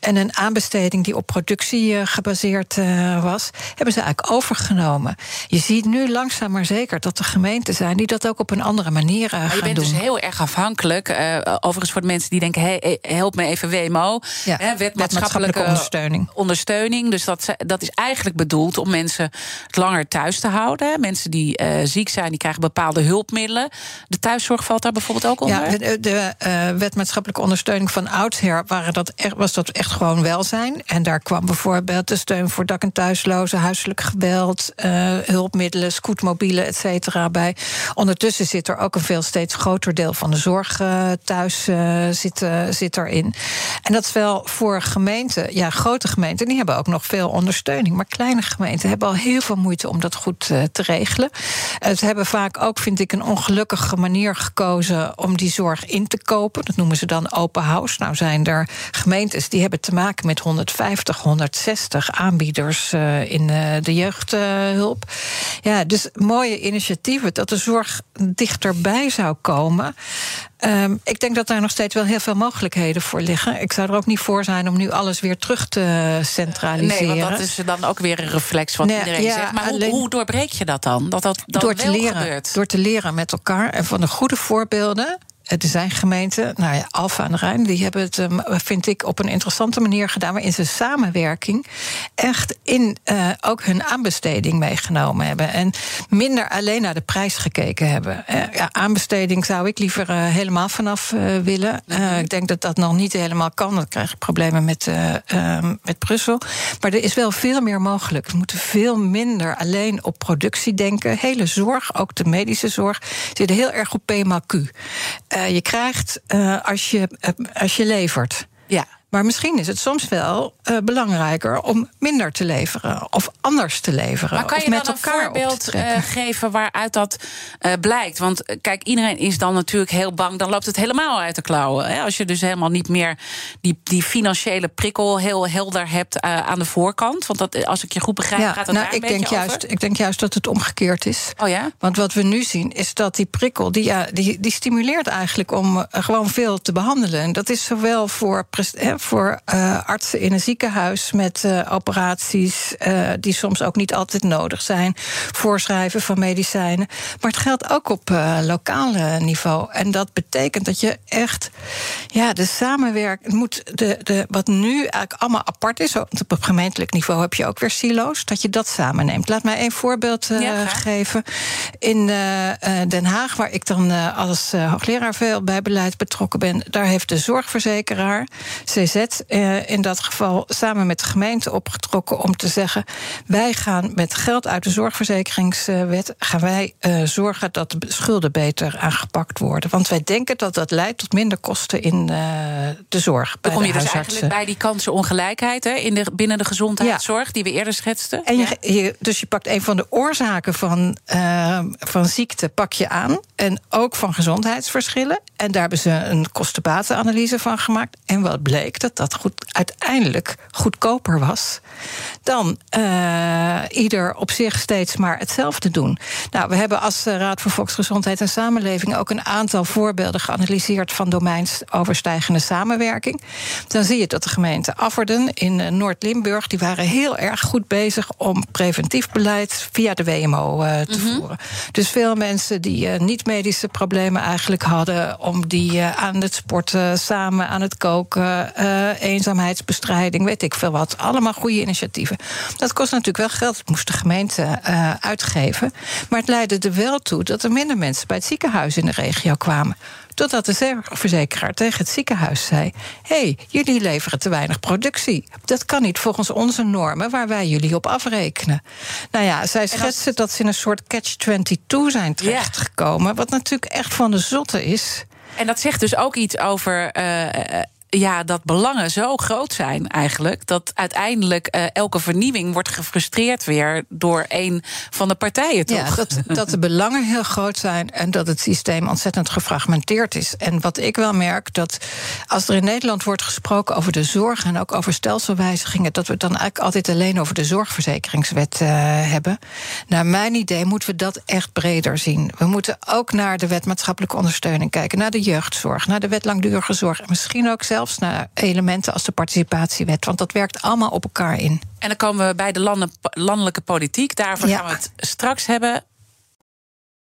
en een aanbesteding die op productie gebaseerd was, hebben ze eigenlijk overgenomen. Je ziet nu langzaam maar zeker dat er gemeenten zijn die dat ook op een andere manier eh, Maar je gaan bent doen. dus heel erg afhankelijk. eh, overigens voor de mensen die denken: hey, eh, help me even WMO. Ja, hè, wet maatschappelijke ondersteuning. ondersteuning. Dus dat, dat is eigenlijk bedoeld om mensen het langer thuis te houden. Mensen die ziek zijn, die krijgen bepaalde hulpmiddelen. De thuiszorg valt daar bijvoorbeeld ook onder. Ja, de, de wet maatschappelijke ondersteuning van oudsher waren dat echt, was dat echt gewoon welzijn. En daar kwam bijvoorbeeld de steun voor dak- en thuislozen, huiselijk geweld, hulpmiddelen, scootmobielen, et cetera bij. Ondertussen zit er ook een veel steeds groter deel van de zorg eh, thuis eh, zit, eh, zit erin. En dat is wel voor gemeenten, ja, grote gemeenten, die hebben ook nog veel ondersteuning. Maar kleine gemeenten hebben al heel veel moeite om dat goed te regelen. Ze hebben vaak ook, vind ik, een ongelukkige manier gekozen om die zorg in te kopen. Dat noemen ze dan open house. Nou zijn er gemeentes die hebben te maken met 150, 160 aanbieders in de jeugdhulp. ja, dus mooie initiatieven dat de zorg dichterbij zou komen. Ehm, ik denk dat daar nog steeds wel heel veel mogelijkheden voor liggen. Ik zou er ook niet voor zijn om nu alles weer terug te centraliseren. Nee, want dat is dan ook weer een reflex wat Nee, iedereen ja, zegt. Maar alleen- hoe, hoe doorbreek je dat dan? Dat dat door te leren, gebeurt? Door te leren met elkaar en van de goede voorbeelden. Er zijn gemeenten, nou ja, Alfa aan de Rijn, die hebben het, ehm, vind ik, op een interessante manier gedaan. Waarin ze samenwerking echt in eh, ook hun aanbesteding meegenomen hebben. En minder alleen naar de prijs gekeken hebben. Eh, ja, aanbesteding zou ik liever eh, helemaal vanaf willen. Eh, ik denk dat dat nog niet helemaal kan. Dan krijg je problemen met, eh, ehm, met Brussel. Maar er is wel veel meer mogelijk. We moeten veel minder alleen op productie denken. Hele zorg, ook de medische zorg, zit heel erg op PMAQ. Eh, je krijgt eh, als, je, eh, als je levert. Ja. Maar misschien is het soms wel uh, belangrijker om minder te leveren of anders te leveren. Maar kan je met dan een voorbeeld uh, geven waaruit dat uh, blijkt? Want kijk, iedereen is dan natuurlijk heel bang. Dan loopt het helemaal uit de klauwen. Hè? Als je dus helemaal niet meer die, die financiële prikkel heel helder hebt aan de voorkant. Want dat, als ik je goed begrijp, ja, gaat het nou, daar een ik denk beetje juist, over? Ik denk juist dat het omgekeerd is. Oh ja? Want wat we nu zien is dat die prikkel, die, ja, die, die stimuleert eigenlijk om gewoon veel te behandelen. En dat is zowel voor, hè, voor uh, artsen in een ziekenhuis met uh, operaties die soms ook niet altijd nodig zijn, voorschrijven van medicijnen. Maar het geldt ook op lokale niveau. En dat betekent dat je echt, ja, de samenwerking moet, de, de, wat nu eigenlijk allemaal apart is, op gemeentelijk niveau heb je ook weer silo's, dat je dat samenneemt. Laat mij een voorbeeld ja, geven. In Den Haag, waar ik dan als hoogleraar veel bij beleid betrokken ben, daar heeft de zorgverzekeraar, CZ, in dat geval samen met de gemeente opgetrokken om te zeggen: wij gaan met geld uit de zorgverzekeringswet gaan wij zorgen dat de schulden beter aangepakt worden. Want wij denken dat dat leidt tot minder kosten in de zorg. Dan kom je dus eigenlijk bij die kansenongelijkheid hè, in de, binnen de gezondheidszorg, ja. die we eerder schetsten. En je, je, dus je pakt een van de oorzaken van, uh, van ziekte pak je aan. En ook van gezondheidsverschillen. En daar hebben ze een kostenbatenanalyse van gemaakt. En wat bleek, dat dat goed, uiteindelijk goedkoper was dan uh, ieder op zich steeds maar hetzelfde doen. Nou, we hebben als Raad voor Volksgezondheid en Samenleving ook een aantal voorbeelden geanalyseerd van domeinsoverstijgende samenwerking. Dan zie je dat de gemeente Afferden in Noord-Limburg, die waren heel erg goed bezig om preventief beleid via de WMO uh, te mm-hmm. voeren. Dus veel mensen die uh, niet-medische problemen eigenlijk hadden, om die aan het sporten, samen aan het koken, eenzaamheidsbestrijding, weet ik veel wat. Allemaal goede initiatieven. Dat kost natuurlijk wel geld. Dat moest de gemeente uitgeven. Maar het leidde er wel toe dat er minder mensen bij het ziekenhuis in de regio kwamen. Totdat de zorgverzekeraar tegen het ziekenhuis zei: Hé, hey, jullie leveren te weinig productie. Dat kan niet volgens onze normen waar wij jullie op afrekenen. Nou ja, zij schetsen dat ze in een soort catch-22 zijn terechtgekomen. Wat natuurlijk echt van de zotte is. En dat zegt dus ook iets over. Uh, ja, dat belangen zo groot zijn eigenlijk. Dat uiteindelijk uh, elke vernieuwing wordt gefrustreerd weer door een van de partijen, toch? Ja, dat, dat de belangen heel groot zijn en dat het systeem ontzettend gefragmenteerd is. En wat ik wel merk, dat als er in Nederland wordt gesproken over de zorg en ook over stelselwijzigingen, dat we het dan eigenlijk altijd alleen over de zorgverzekeringswet uh, hebben. Naar mijn idee moeten we dat echt breder zien. We moeten ook naar de wet maatschappelijke ondersteuning kijken, naar de jeugdzorg, naar de wet langdurige zorg en misschien ook zelf zelfs naar elementen als de participatiewet. Want dat werkt allemaal op elkaar in. En dan komen we bij de landen, landelijke politiek. Daarvoor ja. gaan we het straks hebben.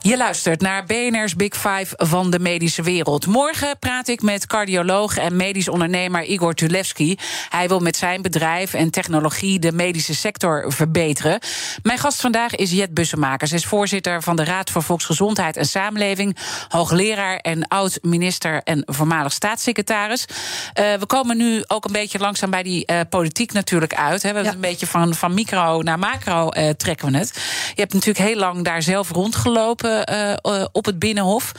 Je luistert naar BNR's Big Five van de medische wereld. Morgen praat ik met cardioloog en medisch ondernemer Igor Tulevski. Hij wil met zijn bedrijf en technologie de medische sector verbeteren. Mijn gast vandaag is Jet Bussemaker. Ze is voorzitter van de Raad voor Volksgezondheid en Samenleving, hoogleraar en oud-minister en voormalig staatssecretaris. Uh, we komen nu ook een beetje langzaam bij die uh, politiek natuurlijk uit. Hè. We ja. Een beetje van, van micro naar macro uh, trekken we het. Je hebt natuurlijk heel lang daar zelf rondgelopen. Uh, uh, op het Binnenhof.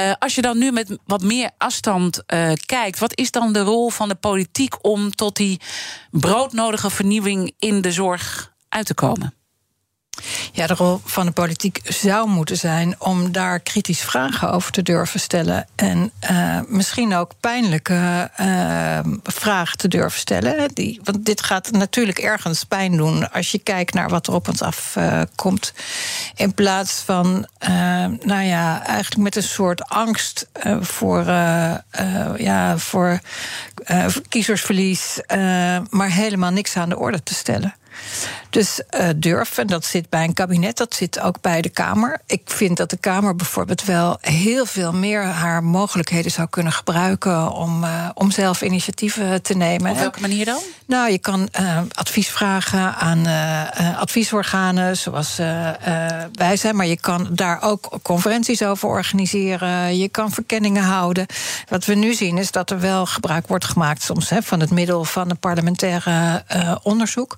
Uh, als je dan nu met wat meer afstand kijkt, wat is dan de rol van de politiek om tot die broodnodige vernieuwing in de zorg uit te komen? Ja, de rol van de politiek zou moeten zijn om daar kritisch vragen over te durven stellen. En uh, misschien ook pijnlijke uh, vragen te durven stellen. Die, want dit gaat natuurlijk ergens pijn doen als je kijkt naar wat er op ons afkomt. In plaats van, nou ja, eigenlijk met een soort angst voor, ja, voor kiezersverlies, maar helemaal niks aan de orde te stellen. Dus uh, durf, en dat zit bij een kabinet, dat zit ook bij de Kamer. Ik vind dat de Kamer bijvoorbeeld wel heel veel meer haar mogelijkheden zou kunnen gebruiken om, uh, om zelf initiatieven te nemen. Op welke manier dan? Nou, je kan uh, advies vragen aan adviesorganen zoals wij zijn, maar je kan daar ook conferenties over organiseren. Je kan verkenningen houden. Wat we nu zien is dat er wel gebruik wordt gemaakt soms hè, van het middel van een parlementaire onderzoek.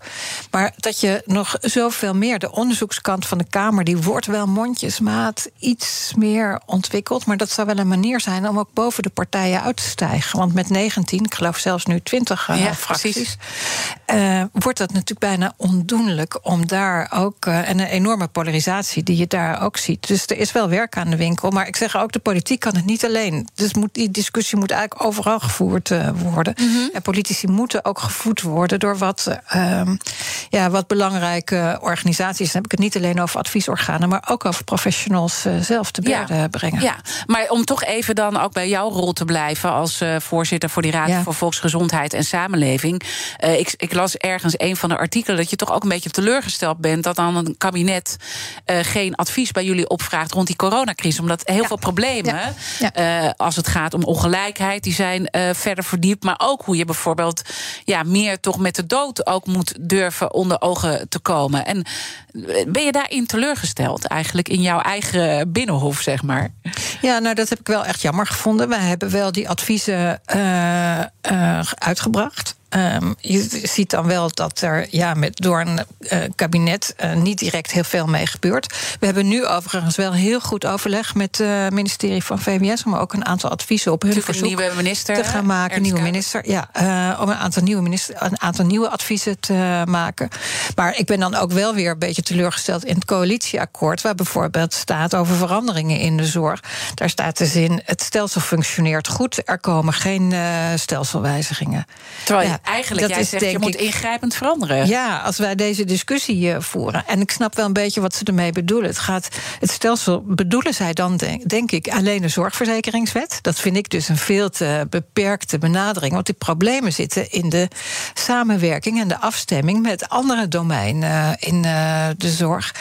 Maar dat je nog zoveel meer. De onderzoekskant van de Kamer die wordt wel mondjesmaat iets meer ontwikkeld. Maar dat zou wel een manier zijn om ook boven de partijen uit te stijgen. Want met 19, ik geloof zelfs nu 20 uh, ja, fracties, uh, wordt dat natuurlijk bijna ondoenlijk om daar ook. Uh, en een enorme polarisatie die je daar ook ziet. Dus er is wel werk aan de winkel. Maar ik zeg ook, de politiek kan het niet alleen. Dus moet, die discussie moet eigenlijk overal gevoerd worden. Mm -hmm. En politici moeten ook gevoed worden door wat, ehm, ja, wat belangrijke organisaties. Dan heb ik het niet alleen over adviesorganen, maar ook over professionals uh, zelf te ja. brengen. Ja, maar om toch even dan ook bij jouw rol te blijven als uh, voorzitter voor die Raad ja. voor Volksgezondheid en Samenleving. Uh, ik, ik, las ergens een van de artikelen dat je toch ook een beetje teleurgesteld bent dat dan een kabinet geen advies bij jullie opvraagt rond die coronacrisis. Omdat heel ja. veel problemen, als het gaat om ongelijkheid, die zijn verder verdiept. Maar ook hoe je bijvoorbeeld ja, meer toch met de dood ook moet durven onder ogen te komen. En ben je daarin teleurgesteld, eigenlijk in jouw eigen binnenhof, zeg maar? Ja, nou, dat heb ik wel echt jammer gevonden. Wij hebben wel die adviezen uh, uitgebracht. Um, je ziet dan wel dat er ja, met, door een uh, kabinet uh, niet direct heel veel mee gebeurt. We hebben nu overigens wel heel goed overleg met het uh, ministerie van VWS om ook een aantal adviezen op hun Natuurlijk verzoek nieuwe minister, te gaan maken. Nieuwe minister, ja, om een aantal nieuwe, minister, een aantal nieuwe adviezen te maken. Maar ik ben dan ook wel weer een beetje teleurgesteld in het coalitieakkoord, waar bijvoorbeeld staat over veranderingen in de zorg. Daar staat de zin: het stelsel functioneert goed, er komen geen stelselwijzigingen. Terwijl ja, eigenlijk dat jij is, zegt, denk je moet ingrijpend veranderen. Ja, als wij deze discussie voeren. En ik snap wel een beetje wat ze ermee bedoelen. Het, gaat, het stelsel bedoelen zij dan, denk, denk ik, alleen de zorgverzekeringswet. Dat vind ik dus een veel te beperkte benadering. Want die problemen zitten in de samenwerking en de afstemming met andere domeinen uh, in uh, de zorg.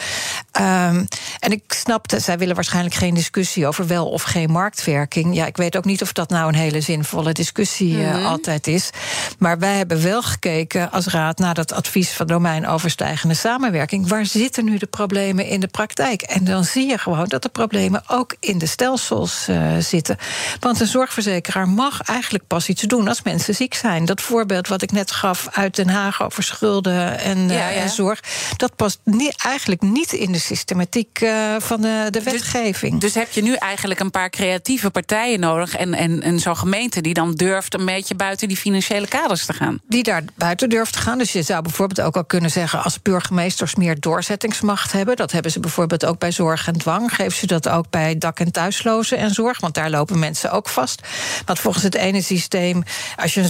Um, en ik snap dat zij willen waarschijnlijk geen discussie over wel of geen marktwerking. Ja, ik weet ook niet of dat nou een hele zinvolle discussie mm -hmm. altijd is. Maar wij hebben wel gekeken als raad naar dat advies van domeinoverstijgende samenwerking. Waar zitten nu de problemen in de praktijk? En dan zie je gewoon dat de problemen ook in de stelsels uh, zitten. Want een zorgverzekeraar mag eigenlijk pas iets doen als mensen ziek zijn. Dat voorbeeld wat ik net gaf uit Den Haag over schulden en, uh, ja, ja. en zorg, dat past eigenlijk niet in de systematiek uh, van de, de wetgeving. Dus, dus, heb je nu eigenlijk een paar creatieve partijen nodig en, en, en zo'n gemeente die dan durft een beetje buiten die financiële kaders te gaan? Die daar buiten durft te gaan. Dus je zou bijvoorbeeld ook al kunnen zeggen... als burgemeesters meer doorzettingsmacht hebben... dat hebben ze bijvoorbeeld ook bij zorg en dwang... geven ze dat ook bij dak- en thuislozen en zorg... want daar lopen mensen ook vast. Want volgens het ene systeem... als je een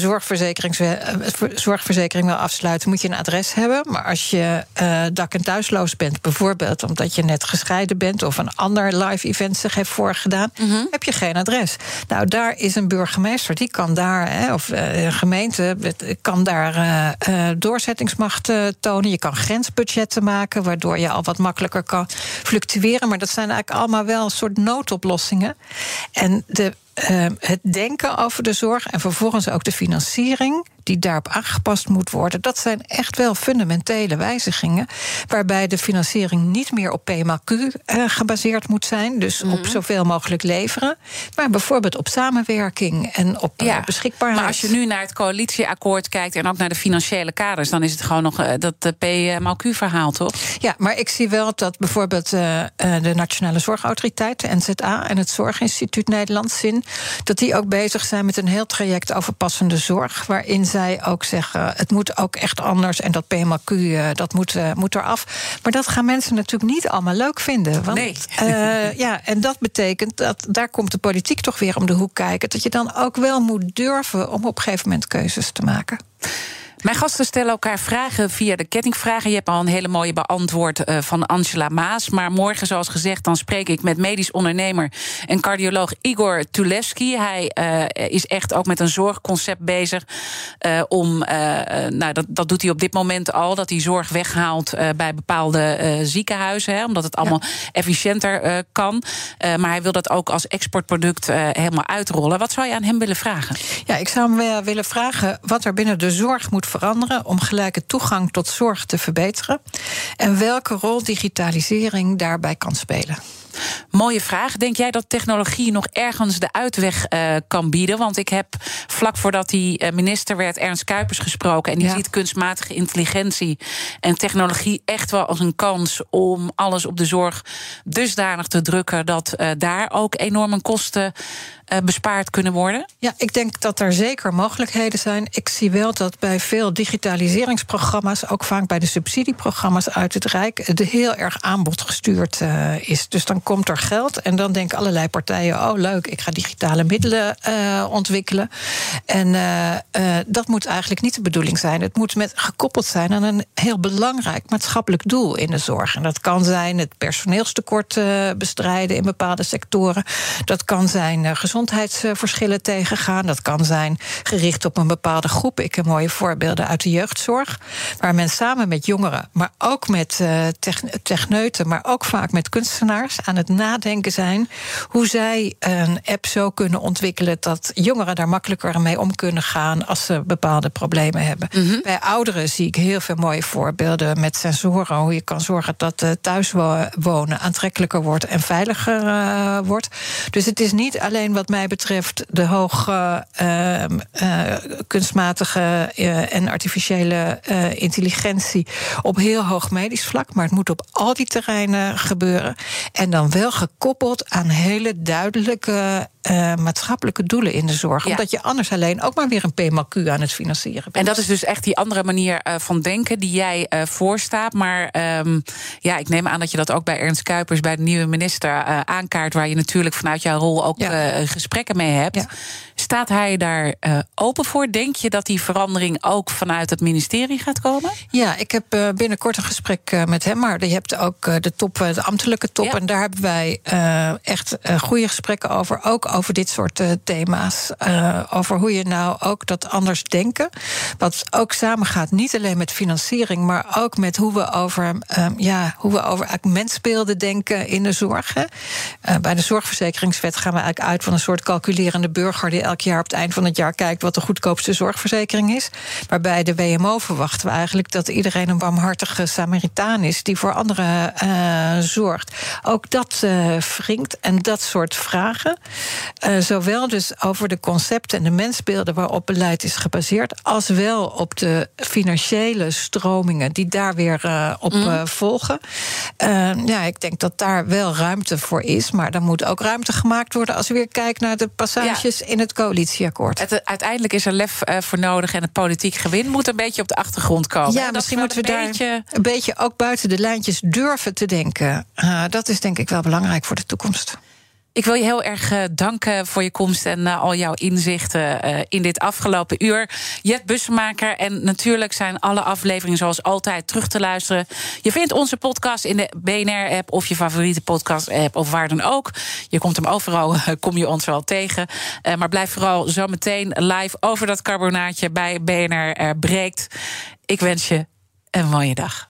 zorgverzekering wil afsluiten... moet je een adres hebben. Maar als je uh, dak- en thuisloos bent... bijvoorbeeld omdat je net gescheiden bent... of een ander live event zich heeft voorgedaan... Mm -hmm. heb je geen adres. Nou, daar is een burgemeester, die kan daar... Hè, of uh, een gemeente kan daar uh, doorzettingsmacht uh, tonen. Je kan grensbudgetten maken, waardoor je al wat makkelijker kan fluctueren. Maar dat zijn eigenlijk allemaal wel een soort noodoplossingen. En de uh, het denken over de zorg en vervolgens ook de financiering die daarop aangepast moet worden. Dat zijn echt wel fundamentele wijzigingen. Waarbij de financiering niet meer op PMAQ uh, gebaseerd moet zijn. Dus mm -hmm. op zoveel mogelijk leveren. Maar bijvoorbeeld op samenwerking en op ja, uh, beschikbaarheid. Maar als je nu naar het coalitieakkoord kijkt en ook naar de financiële kaders, dan is het gewoon nog uh, dat PMAQ-verhaal, toch? Ja, maar ik zie wel dat bijvoorbeeld de Nationale Zorgautoriteit, de NZA en het Zorginstituut Nederland Zin, dat die ook bezig zijn met een heel traject over passende zorg. Waarin zij ook zeggen: het moet ook echt anders en dat PMAQ uh, dat moet, uh, moet eraf. Maar dat gaan mensen natuurlijk niet allemaal leuk vinden. Want, nee. Uh, ja, en dat betekent dat daar komt de politiek toch weer om de hoek kijken. Dat je dan ook wel moet durven om op een gegeven moment keuzes te maken. Mijn gasten stellen elkaar vragen via de kettingvragen. Je hebt al een hele mooie beantwoord uh, van Angela Maas. Maar morgen, zoals gezegd, dan spreek ik met medisch ondernemer en cardioloog Igor Tulevski. Hij uh, is echt ook met een zorgconcept bezig. Uh, om, nou, dat, dat doet hij op dit moment al, dat hij zorg weghaalt bij bepaalde ziekenhuizen. Hè, omdat het allemaal ja. efficiënter kan. maar hij wil dat ook als exportproduct helemaal uitrollen. Wat zou je aan hem willen vragen? Ja, ik zou hem willen vragen wat er binnen de zorg moet veranderen om gelijke toegang tot zorg te verbeteren. En welke rol digitalisering daarbij kan spelen. Mooie vraag. Denk jij dat technologie nog ergens de uitweg uh, kan bieden? Want ik heb vlak voordat hij uh, minister werd Ernst Kuipers gesproken. En die ja. ziet kunstmatige intelligentie en technologie echt wel als een kans om alles op de zorg dusdanig te drukken dat uh, daar ook enorme kosten bespaard kunnen worden? Ja, ik denk dat er zeker mogelijkheden zijn. Ik zie wel dat bij veel digitaliseringsprogramma's, ook vaak bij de subsidieprogramma's uit het Rijk, het heel erg aanbodgestuurd is. Dus dan komt er geld en dan denken allerlei partijen: oh leuk, ik ga digitale middelen uh, ontwikkelen. En uh, uh, dat moet eigenlijk niet de bedoeling zijn. Het moet met gekoppeld zijn aan een heel belangrijk maatschappelijk doel in de zorg. En dat kan zijn het personeelstekort bestrijden in bepaalde sectoren. Dat kan zijn gezondheidsverschillen tegengaan. Dat kan zijn gericht op een bepaalde groep. Ik heb mooie voorbeelden uit de jeugdzorg, waar men samen met jongeren, maar ook met techneuten, maar ook vaak met kunstenaars aan het nadenken zijn hoe zij een app zo kunnen ontwikkelen dat jongeren daar makkelijker mee om kunnen gaan als ze bepaalde problemen hebben. Mm -hmm. Bij ouderen zie ik heel veel mooie voorbeelden met sensoren, hoe je kan zorgen dat thuiswonen aantrekkelijker wordt en veiliger uh, wordt. Dus het is niet alleen wat mij betreft de hoge uh, uh, kunstmatige uh, en artificiële intelligentie op heel hoog medisch vlak, maar het moet op al die terreinen gebeuren. En dan wel gekoppeld aan hele duidelijke uh, maatschappelijke doelen in de zorg. Ja. Omdat je anders alleen ook maar weer een PMQ aan het financieren bent. En dat is dus echt die andere manier uh, van denken die jij uh, voorstaat. Maar um, ja, ik neem aan dat je dat ook bij Ernst Kuipers, bij de nieuwe minister, aankaart. Waar je natuurlijk vanuit jouw rol ook ja. gesprekken mee hebt. Ja. Staat hij daar open voor? Denk je dat die verandering ook vanuit het ministerie gaat komen? Ja, ik heb binnenkort een gesprek met hem. Maar je hebt ook de top, de ambtelijke top. En daar hebben wij echt goede gesprekken over. Ook over dit soort thema's. Over hoe je nou ook dat anders denken. Wat ook samengaat, niet alleen met financiering, maar ook met hoe we over, um, ja, hoe we over mensbeelden denken in de zorg. Hè. Bij de zorgverzekeringswet gaan we eigenlijk uit van een soort calculerende burger die elk jaar op het eind van het jaar kijkt wat de goedkoopste zorgverzekering is. Maar bij de WMO verwachten we eigenlijk dat iedereen een warmhartige Samaritaan is die voor anderen zorgt. Ook dat wringt en dat soort vragen. Uh, zowel dus over de concepten en de mensbeelden waarop beleid is gebaseerd, als wel op de financiële stromingen die daar weer uh, op mm. uh, volgen. ja, ik denk dat daar wel ruimte voor is, maar er moet ook ruimte gemaakt worden als je weer kijkt naar de passages ja. in het coalitieakkoord. Het, uiteindelijk is er lef voor nodig en het politiek gewin moet een beetje op de achtergrond komen. Ja, misschien moeten we daar beetje... een beetje ook buiten de lijntjes durven te denken. dat is denk ik wel belangrijk voor de toekomst. Ik wil je heel erg uh, danken voor je komst en uh, al jouw inzichten uh, in dit afgelopen uur. Jet Bussemaker. En natuurlijk zijn alle afleveringen zoals altijd terug te luisteren. Je vindt onze podcast in de BNR-app of je favoriete podcast-app of waar dan ook. Je komt hem overal, kom je ons wel tegen. maar blijf vooral zo meteen live over dat carbonaatje bij BNR breekt. Ik wens je een mooie dag.